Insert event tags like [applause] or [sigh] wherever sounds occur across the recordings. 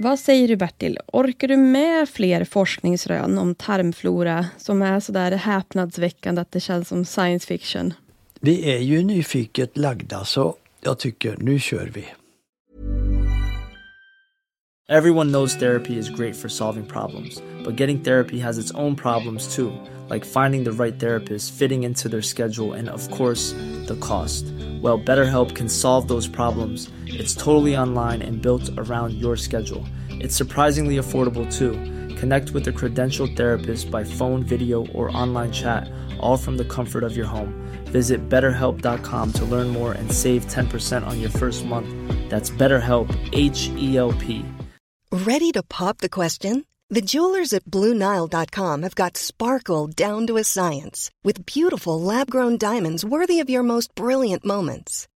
Vad säger du Bertil, orkar du med fler forskningsrön om tarmflora som är så där häpnadsväckande att det känns som science fiction? Vi är ju nyfiket lagda så jag tycker nu kör vi. Everyone knows therapy is great for solving problems, but getting therapy has its own problems too, like finding the right therapist, fitting into their schedule, and of course, the cost. Well, BetterHelp can solve those problems. It's totally online and built around your schedule. It's surprisingly affordable too. Connect with a credentialed therapist by phone, video, or online chat, all from the comfort of your home. Visit betterhelp.com to learn more and save 10% on your first month. That's BetterHelp, H E L P. Ready to pop the question? The jewelers at BlueNile.com have got sparkle down to a science with beautiful lab grown diamonds worthy of your most brilliant moments.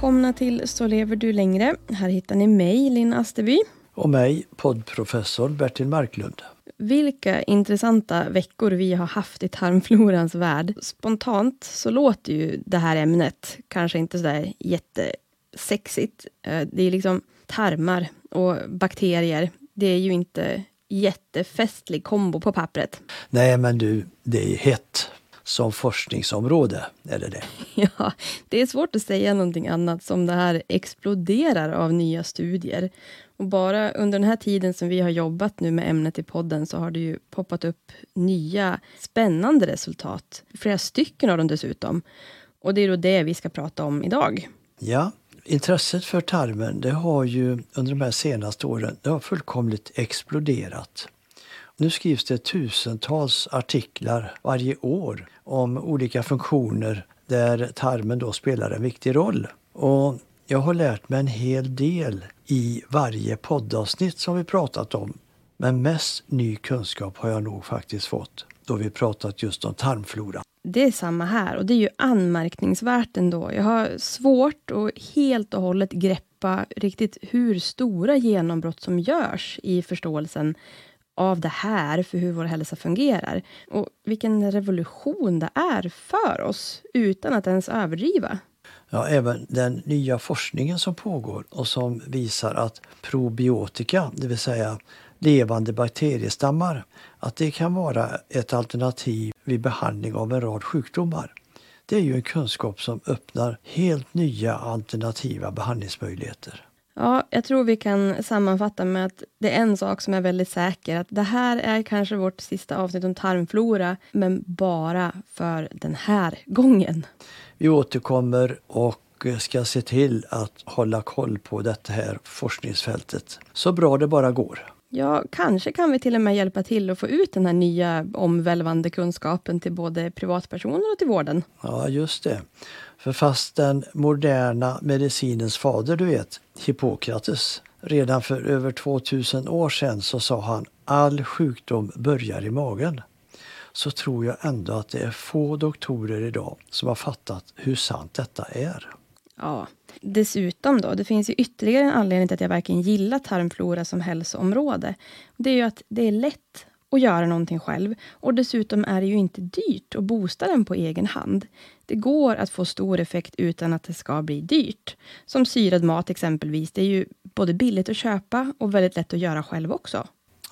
Välkomna till Så lever du längre. Här hittar ni mig, Linn Asterby. Och mig, poddprofessor Bertil Marklund. Vilka intressanta veckor vi har haft i tarmflorans värld. Spontant så låter ju det här ämnet kanske inte sådär jättesexigt. Eh, det är liksom tarmar och bakterier. Det är ju inte jättefestlig kombo på pappret. Nej men du, det är hett som forskningsområde, eller det? [laughs] Ja, det är svårt att säga någonting annat som det här exploderar av nya studier. Och bara under den här tiden som vi har jobbat nu med ämnet i podden så har det ju poppat upp nya spännande resultat. Flera stycken av dem dessutom. Och det är då det vi ska prata om idag. Ja, intresset för tarmen det har ju under de här senaste åren det har fullkomligt exploderat. Nu skrivs det tusentals artiklar varje år om olika funktioner där tarmen då spelar en viktig roll. Och jag har lärt mig en hel del i varje poddavsnitt som vi pratat om. Men mest ny kunskap har jag nog faktiskt fått då vi pratat just om tarmflora. Det är samma här och det är ju anmärkningsvärt ändå. Jag har svårt att helt och hållet greppa riktigt hur stora genombrott som görs i förståelsen av det här för hur vår hälsa fungerar. Och vilken revolution det är för oss, utan att ens överdriva. Ja, även den nya forskningen som pågår och som visar att probiotika, det vill säga levande bakteriestammar, att det kan vara ett alternativ vid behandling av en rad sjukdomar. Det är ju en kunskap som öppnar helt nya alternativa behandlingsmöjligheter. Ja, jag tror vi kan sammanfatta med att det är en sak som är väldigt säker. Att det här är kanske vårt sista avsnitt om tarmflora, men bara för den här gången. Vi återkommer och ska se till att hålla koll på detta här forskningsfältet så bra det bara går. Ja, kanske kan vi till och med hjälpa till att få ut den här nya omvälvande kunskapen till både privatpersoner och till vården. Ja, just det. För fast den moderna medicinens fader, du vet, Hippokrates, redan för över 2000 år sedan så sa han all sjukdom börjar i magen. Så tror jag ändå att det är få doktorer idag som har fattat hur sant detta är. Ja, dessutom då, det finns ju ytterligare en anledning till att jag verkligen gillar tarmflora som hälsoområde. Det är ju att det är lätt och göra någonting själv. Och dessutom är det ju inte dyrt att boosta den på egen hand. Det går att få stor effekt utan att det ska bli dyrt. Som syrad mat exempelvis. Det är ju både billigt att köpa och väldigt lätt att göra själv också.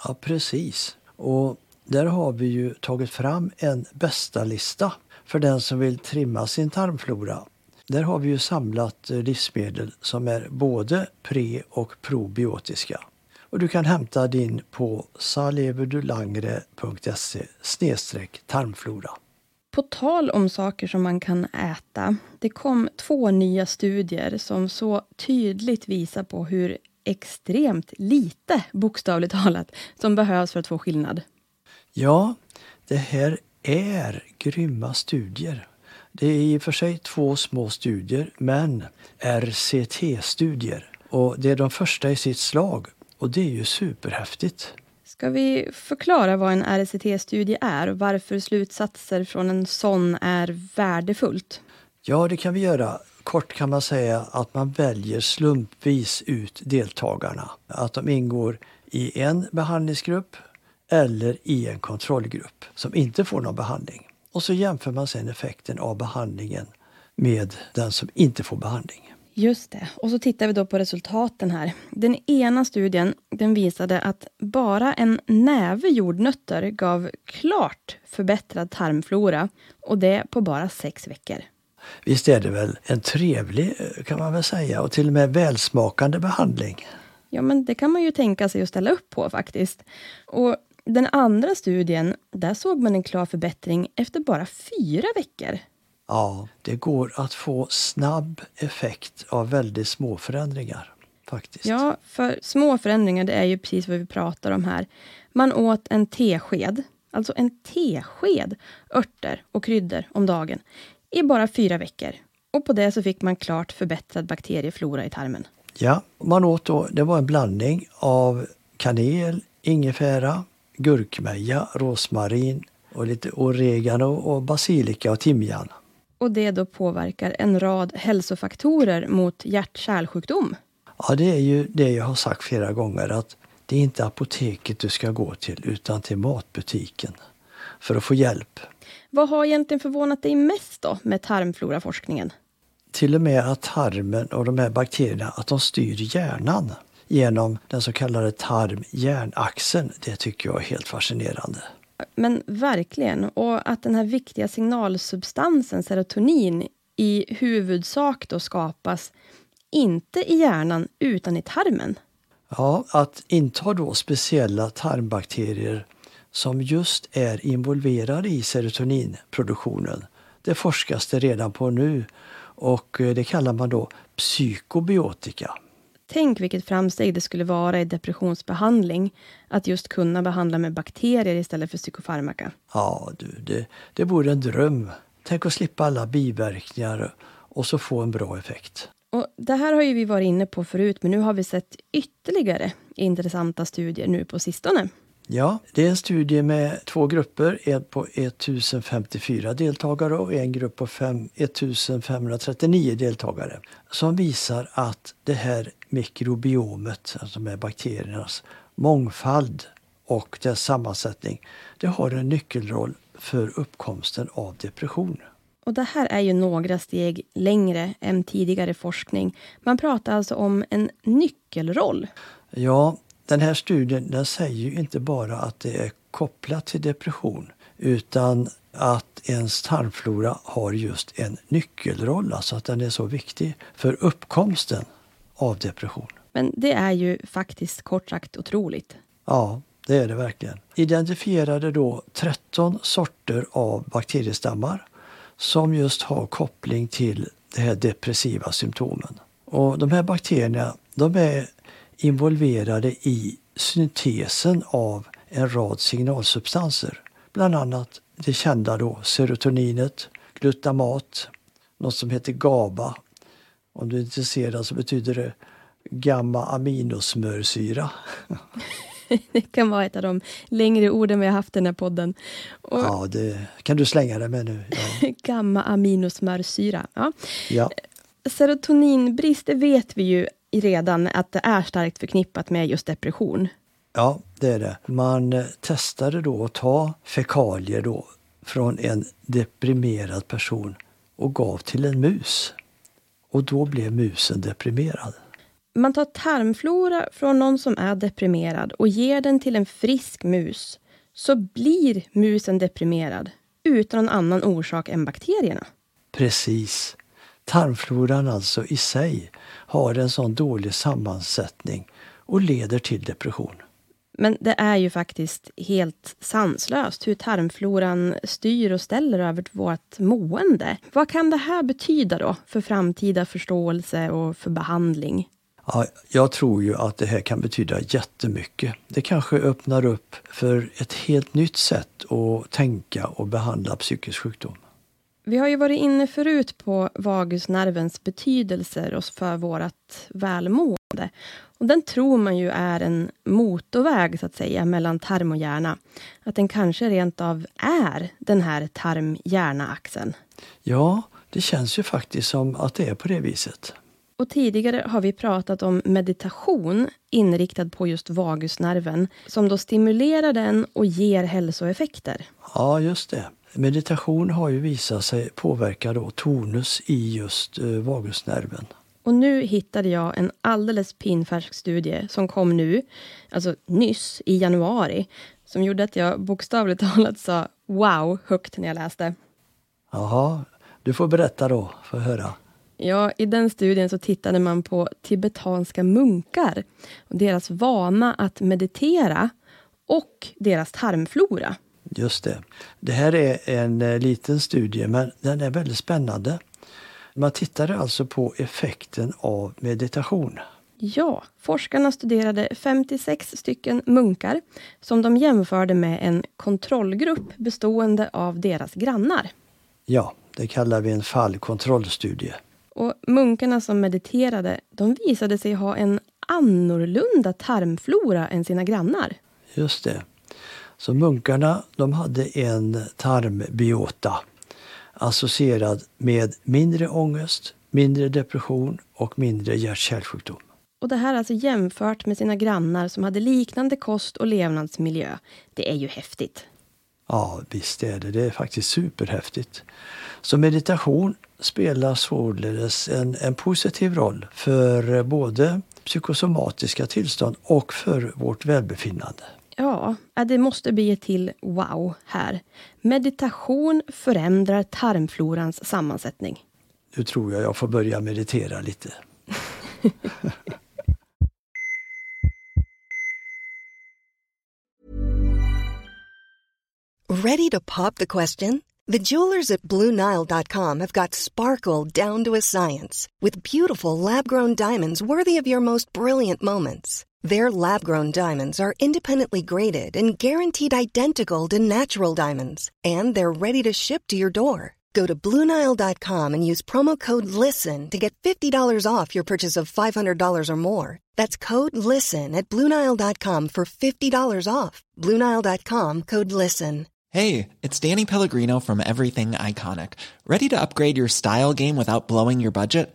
Ja, precis. Och där har vi ju tagit fram en bästa lista för den som vill trimma sin tarmflora. Där har vi ju samlat eh, livsmedel som är både pre och probiotiska. Och du kan hämta din på saleverdulangre.se tarmflora. På tal om saker som man kan äta. Det kom två nya studier som så tydligt visar på hur extremt lite, bokstavligt talat, som behövs för att få skillnad. Ja, det här är grymma studier. Det är i och för sig två små studier, men RCT-studier. Och det är de första i sitt slag och det är ju superhäftigt. Ska vi förklara vad en RCT-studie är och varför slutsatser från en sån är värdefullt? Ja, det kan vi göra. Kort kan man säga att man väljer slumpvis ut deltagarna. Att de ingår i en behandlingsgrupp eller i en kontrollgrupp som inte får någon behandling. Och så jämför man sen effekten av behandlingen med den som inte får behandling. Just det. Och så tittar vi då på resultaten här. Den ena studien den visade att bara en näve jordnötter gav klart förbättrad tarmflora och det på bara sex veckor. Visst är det väl en trevlig, kan man väl säga, och till och med välsmakande behandling? Ja, men det kan man ju tänka sig att ställa upp på faktiskt. Och den andra studien, där såg man en klar förbättring efter bara fyra veckor. Ja, det går att få snabb effekt av väldigt små förändringar. Faktiskt. Ja, för små förändringar det är ju precis vad vi pratar om här. Man åt en tesked, alltså en tesked örter och kryddor om dagen i bara fyra veckor. Och på det så fick man klart förbättrad bakterieflora i tarmen. Ja, man åt då, det var en blandning av kanel, ingefära, gurkmeja, rosmarin och lite oregano och basilika och timjan. Och det då påverkar en rad hälsofaktorer mot hjärt-kärlsjukdom. Ja, det är ju det jag har sagt flera gånger att det är inte apoteket du ska gå till utan till matbutiken för att få hjälp. Vad har egentligen förvånat dig mest då med tarmfloraforskningen? Till och med att tarmen och de här bakterierna att de styr hjärnan genom den så kallade tarm-hjärnaxeln. Det tycker jag är helt fascinerande. Men verkligen. Och att den här viktiga signalsubstansen serotonin i huvudsak då skapas inte i hjärnan utan i tarmen. Ja, att inta då speciella tarmbakterier som just är involverade i serotoninproduktionen. Det forskas det redan på nu och eh, det kallar man då psykobiotika. Tänk vilket framsteg det skulle vara i depressionsbehandling att just kunna behandla med bakterier istället för psykofarmaka. Ja, du, det, det vore en dröm. Tänk att slippa alla biverkningar och så få en bra effekt. Och det här har ju vi varit inne på förut, men nu har vi sett ytterligare intressanta studier nu på sistone. Ja, det är en studie med två grupper, en på 1054 deltagare och en grupp på 5, 1539 deltagare, som visar att det här mikrobiomet, alltså med bakteriernas mångfald och dess sammansättning, det har en nyckelroll för uppkomsten av depression. Och det här är ju några steg längre än tidigare forskning. Man pratar alltså om en nyckelroll. Ja, den här studien den säger ju inte bara att det är kopplat till depression utan att ens tarmflora har just en nyckelroll, alltså att den är så viktig för uppkomsten av depression. Men det är ju faktiskt kort sagt otroligt. Ja, det är det verkligen. Identifierade då 13 sorter av bakteriestammar som just har koppling till de här depressiva symptomen. Och de här bakterierna de är involverade i syntesen av en rad signalsubstanser. Bland annat det kända då serotoninet, glutamat, något som heter GABA. Om du är intresserad så betyder det gamma-aminosmörsyra. [laughs] det kan vara ett av de längre orden vi har haft i den här podden. Och, ja, det kan du slänga det med nu. Ja. [laughs] gamma-aminosmörsyra. Ja. ja. Serotoninbrist, det vet vi ju redan att det är starkt förknippat med just depression. Ja, det är det. Man eh, testade då att ta fekalier då från en deprimerad person och gav till en mus. Och då blev musen deprimerad. Man tar tarmflora från någon som är deprimerad och ger den till en frisk mus. Så blir musen deprimerad utan någon annan orsak än bakterierna. Precis. Tarmfloran alltså i sig har en sån dålig sammansättning och leder till depression. Men det är ju faktiskt helt sanslöst hur tarmfloran styr och ställer över vårt mående. Vad kan det här betyda då för framtida förståelse och för behandling? Ja, jag tror ju att det här kan betyda jättemycket. Det kanske öppnar upp för ett helt nytt sätt att tänka och behandla psykisk sjukdom. Vi har ju varit inne förut på vagusnervens betydelser för vårt välmående. Och den tror man ju är en motorväg så att säga mellan tarm och hjärna. Att den kanske rent av är den här tarm-hjärna-axeln. Ja, det känns ju faktiskt som att det är på det viset. Och tidigare har vi pratat om meditation inriktad på just vagusnerven som då stimulerar den och ger hälsoeffekter. Ja, just det. Meditation har ju visat sig påverka då tonus i just uh, vagusnerven. Och nu hittade jag en alldeles pinfärsk studie som kom nu, alltså nyss, i januari, som gjorde att jag bokstavligt [laughs] talat sa wow högt när jag läste. Jaha, du får berätta då, för höra. Ja, i den studien så tittade man på tibetanska munkar och deras vana att meditera och deras tarmflora. Just det. Det här är en eh, liten studie, men den är väldigt spännande. Man tittade alltså på effekten av meditation. Ja, forskarna studerade 56 stycken munkar som de jämförde med en kontrollgrupp bestående av deras grannar. Ja, det kallar vi en fallkontrollstudie. Och munkarna som mediterade, de visade sig ha en annorlunda tarmflora än sina grannar. Just det. Så munkarna de hade en tarmbiota associerad med mindre ångest, mindre depression och mindre hjärt-kärlsjukdom. Och det här alltså jämfört med sina grannar som hade liknande kost och levnadsmiljö. Det är ju häftigt. Ja, visst är det. Det är faktiskt superhäftigt. Så meditation spelar således en, en positiv roll för både psykosomatiska tillstånd och för vårt välbefinnande. Ja, det måste bli ett till wow här. Meditation förändrar tarmflorans sammansättning. Nu tror jag jag får börja meditera lite. [laughs] Ready to pop the question? The jewelers at BlueNile.com have got sparkle down to a science with beautiful lab-grown diamonds worthy of your most brilliant moments. Their lab grown diamonds are independently graded and guaranteed identical to natural diamonds, and they're ready to ship to your door. Go to Bluenile.com and use promo code LISTEN to get $50 off your purchase of $500 or more. That's code LISTEN at Bluenile.com for $50 off. Bluenile.com code LISTEN. Hey, it's Danny Pellegrino from Everything Iconic. Ready to upgrade your style game without blowing your budget?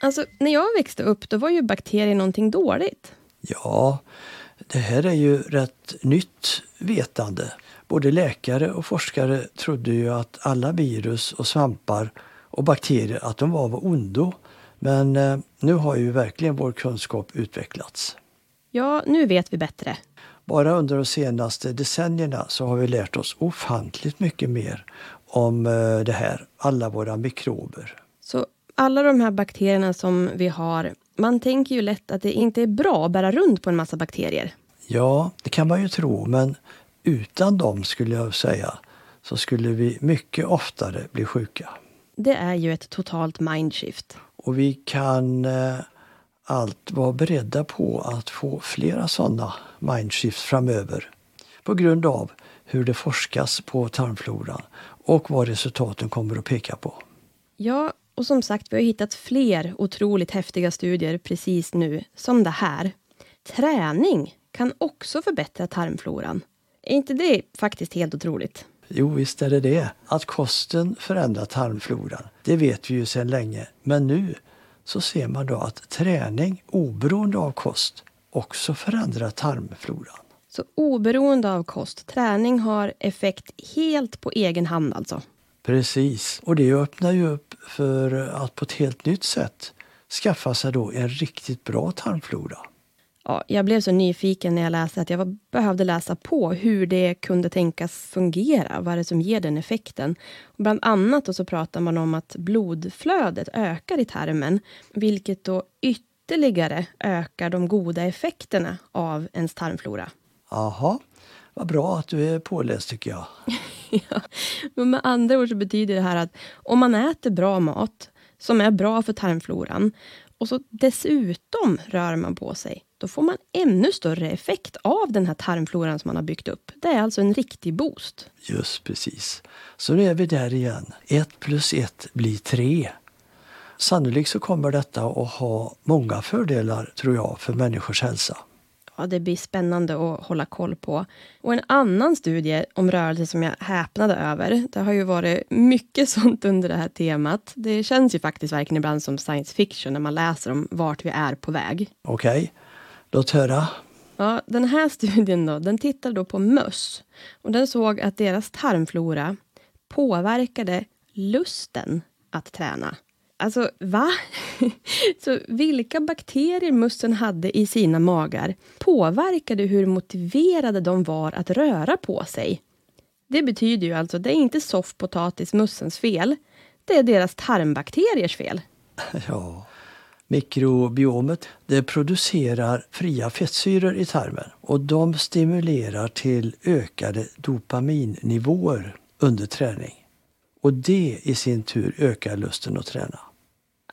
Alltså, när jag växte upp då var ju bakterier någonting dåligt. Ja, det här är ju rätt nytt vetande. Både läkare och forskare trodde ju att alla virus och svampar och bakterier att de var av ondo. Men eh, nu har ju verkligen vår kunskap utvecklats. Ja, nu vet vi bättre. Bara under de senaste decennierna så har vi lärt oss ofantligt mycket mer om eh, det här, alla våra mikrober. Så alla de här bakterierna som vi har, man tänker ju lätt att det inte är bra att bära runt på en massa bakterier. Ja, det kan man ju tro, men utan dem skulle jag säga så skulle vi mycket oftare bli sjuka. Det är ju ett totalt mindshift. Och vi kan eh, allt vara beredda på att få flera sådana mindshift framöver på grund av hur det forskas på tarmfloran och vad resultaten kommer att peka på. Ja, och som sagt, vi har hittat fler otroligt häftiga studier precis nu, som det här. Träning kan också förbättra tarmfloran. Är inte det faktiskt helt otroligt? Jo, visst är det det. Att kosten förändrar tarmfloran, det vet vi ju sedan länge. Men nu så ser man då att träning oberoende av kost också förändrar tarmfloran. Så oberoende av kost, träning har effekt helt på egen hand alltså? Precis, och det öppnar ju upp för att på ett helt nytt sätt skaffa sig då en riktigt bra tarmflora. Ja, jag blev så nyfiken när jag läste att jag behövde läsa på hur det kunde tänkas fungera. Vad är det som ger den effekten? Och bland annat så pratar man om att blodflödet ökar i tarmen, vilket då ytterligare ökar de goda effekterna av ens tarmflora. Aha, vad bra att du är påläst tycker jag. [laughs] ja, men med andra ord så betyder det här att om man äter bra mat som är bra för tarmfloran och så dessutom rör man på sig, då får man ännu större effekt av den här tarmfloran som man har byggt upp. Det är alltså en riktig boost. Just precis. Så nu är vi där igen. Ett plus ett blir tre. Sannolikt så kommer detta att ha många fördelar, tror jag, för människors hälsa ja, det blir spännande att hålla koll på. Och en annan studie om rörelse som jag häpnade över. Det har ju varit mycket [laughs] sånt under det här temat. Det känns ju faktiskt verkligen ibland som science fiction när man läser om vart vi är på väg. Okej, okay. låt höra. Ja, den här [laughs] studien då, den tittade då på möss och den såg att deras tarmflora påverkade lusten att träna. Alltså, va? [laughs] Så vilka bakterier mössen hade i sina magar påverkade hur motiverade de var att röra på sig. Det betyder ju alltså, det är inte soffpotatismössens fel. Det är deras tarmbakteriers fel. [laughs] Ja, mikrobiomet det producerar fria fettsyror i tarmen och de stimulerar till ökade dopaminnivåer under träning. Och det i sin tur ökar lusten att träna.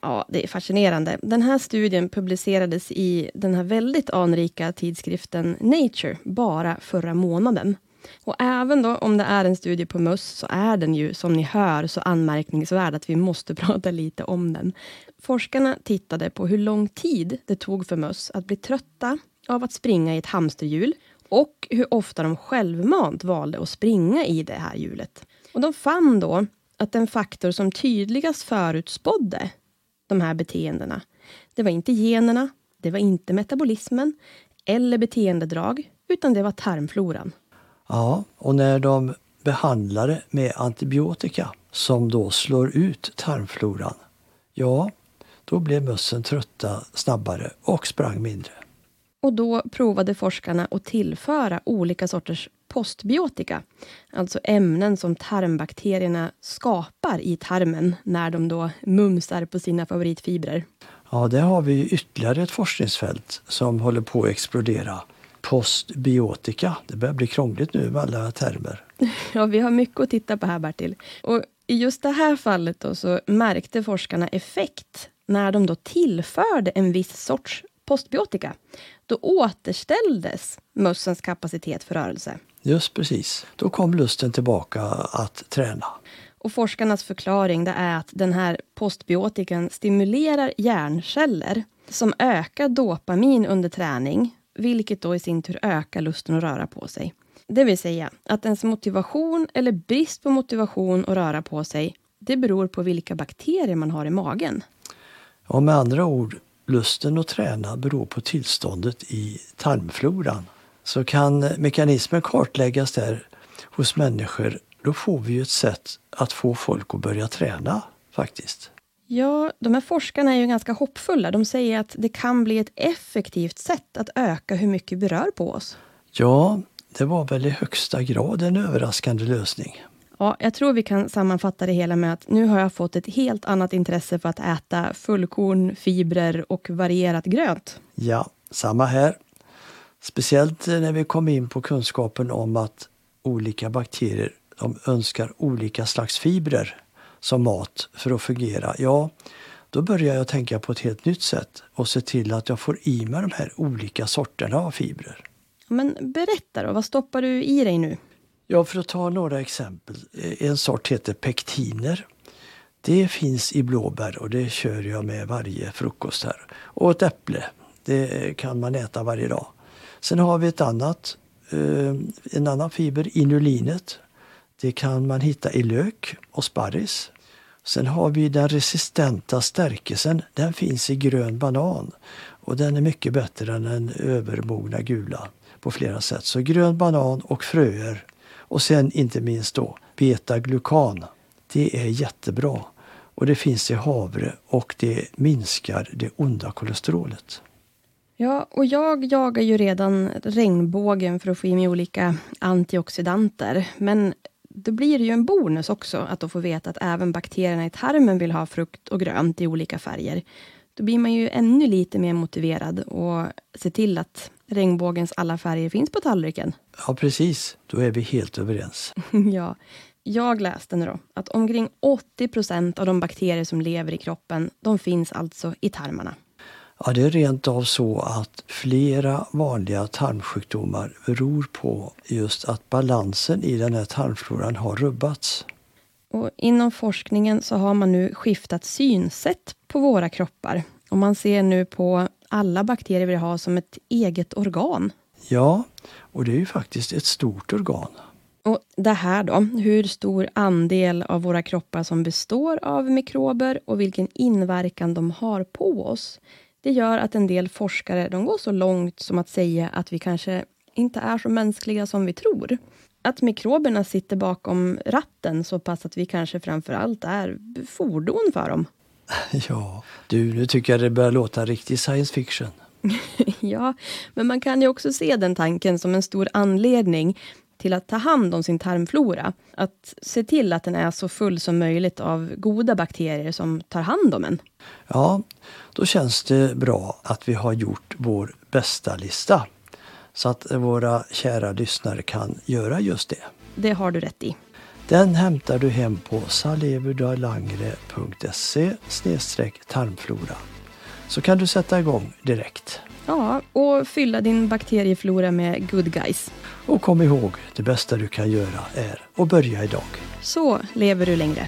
Ja, det är fascinerande. Den här studien publicerades i den här väldigt anrika tidskriften Nature bara förra månaden. Och även då om det är en studie på möss så är den ju som ni hör så anmärkningsvärd att vi måste [laughs] prata lite om den. Forskarna tittade på hur lång tid det tog för möss att bli trötta av att springa i ett hamsterhjul och hur ofta de självmant valde att springa i det här hjulet. Och de fann då att den faktor som tydligast förutspådde de här beteendena. Det var inte generna, det var inte metabolismen eller beteendedrag, utan det var tarmfloran. Ja, och när de behandlade med antibiotika som då slår ut tarmfloran, ja, då blev mössen trötta snabbare och sprang mindre. Och då provade forskarna att tillföra olika sorters postbiotika. Alltså ämnen som tarmbakterierna skapar i tarmen när de då mumsar på sina favoritfibrer. Ja, där har vi ytterligare ett forskningsfält som håller på att explodera. Postbiotika. Det börjar bli krångligt nu med alla termer. [laughs] Ja, vi har mycket att titta på här, Bertil. Och I just det här fallet då, så märkte forskarna effekt när de då tillförde en viss sorts postbiotika. Då återställdes mössens kapacitet för rörelse. Just precis. Då kom lusten tillbaka att träna. Och forskarnas förklaring det är att den här postbiotikan stimulerar hjärnceller som ökar dopamin under träning, vilket då i sin tur ökar lusten att röra på sig. Det vill säga att ens motivation eller brist på motivation att röra på sig, det beror på vilka bakterier man har i magen. Ja, med andra ord, lusten att träna beror på tillståndet i tarmfloran. Så kan mekanismen kartläggas där hos människor, då får vi ju ett sätt att få folk att börja träna faktiskt. Ja, de här forskarna är ju ganska hoppfulla. De säger att det kan bli ett effektivt sätt att öka hur mycket vi rör på oss. Ja, det var väl i högsta grad en överraskande lösning. Ja, jag tror vi kan sammanfatta det hela med att nu har jag fått ett helt annat intresse för att äta fullkorn, fibrer och varierat grönt. Ja, samma här. Speciellt när vi kom in på kunskapen om att olika bakterier de önskar olika slags fibrer som mat för att fungera. Ja, då börjar jag tänka på ett helt nytt sätt och se till att jag får i mig de här olika sorterna av fibrer. Men berätta då, vad stoppar du i dig nu? Ja, för att ta några exempel. En sort heter pektiner. Det finns i blåbär och det kör jag med varje frukost här. Och ett äpple, det kan man äta varje dag. Sen har vi ett annat, eh, en annan fiber, inulinet. Det kan man hitta i lök och sparris. Sen har vi den resistenta stärkelsen. Den finns i grön banan och den är mycket bättre än den övermogna gula på flera sätt. Så grön banan och fröer och sen inte minst då betaglukan. Det är jättebra och det finns i havre och det minskar det onda kolesterolet. Ja, och jag jagar ju redan regnbågen för att få i mig olika antioxidanter. Men då blir det ju en bonus också att få veta att även bakterierna i tarmen vill ha frukt och grönt i olika färger. Då blir man ju ännu lite mer motiverad och se till att regnbågens alla färger finns på tallriken. Ja, precis. Då är vi helt överens. [laughs] ja. Jag läste nu då att omkring 80 procent av de bakterier som lever i kroppen, de finns alltså i tarmarna. Ja, det är rent av så att flera vanliga tarmsjukdomar beror på just att balansen i den här tarmfloran har rubbats. Och inom forskningen så har man nu skiftat synsätt på våra kroppar. Och man ser nu på alla bakterier vi har som ett eget organ. Ja, och det är ju faktiskt ett stort organ. Och det här då, hur stor andel av våra kroppar som består av mikrober och vilken inverkan de har på oss. Det gör att en del forskare de går så långt som att säga att vi kanske inte är så mänskliga som vi tror. Att mikroberna sitter bakom ratten så pass att vi kanske framför allt är fordon för dem. [laughs] Ja, du, nu tycker jag det börjar låta riktig science fiction. [laughs] ja, men man kan ju också se den tanken som en stor anledning till att ta hand om sin tarmflora. Att se till att den är så full som möjligt av goda bakterier som tar hand om en. Ja, då känns det bra att vi har gjort vår bästa lista så att våra kära lyssnare kan göra just det. Det har du rätt i. Den hämtar du hem på saleverdalangre.se tarmflora. Så kan du sätta igång direkt. Ja, och fylla din bakterieflora med good guys. Och kom ihåg, det bästa du kan göra är att börja idag. Så lever du längre.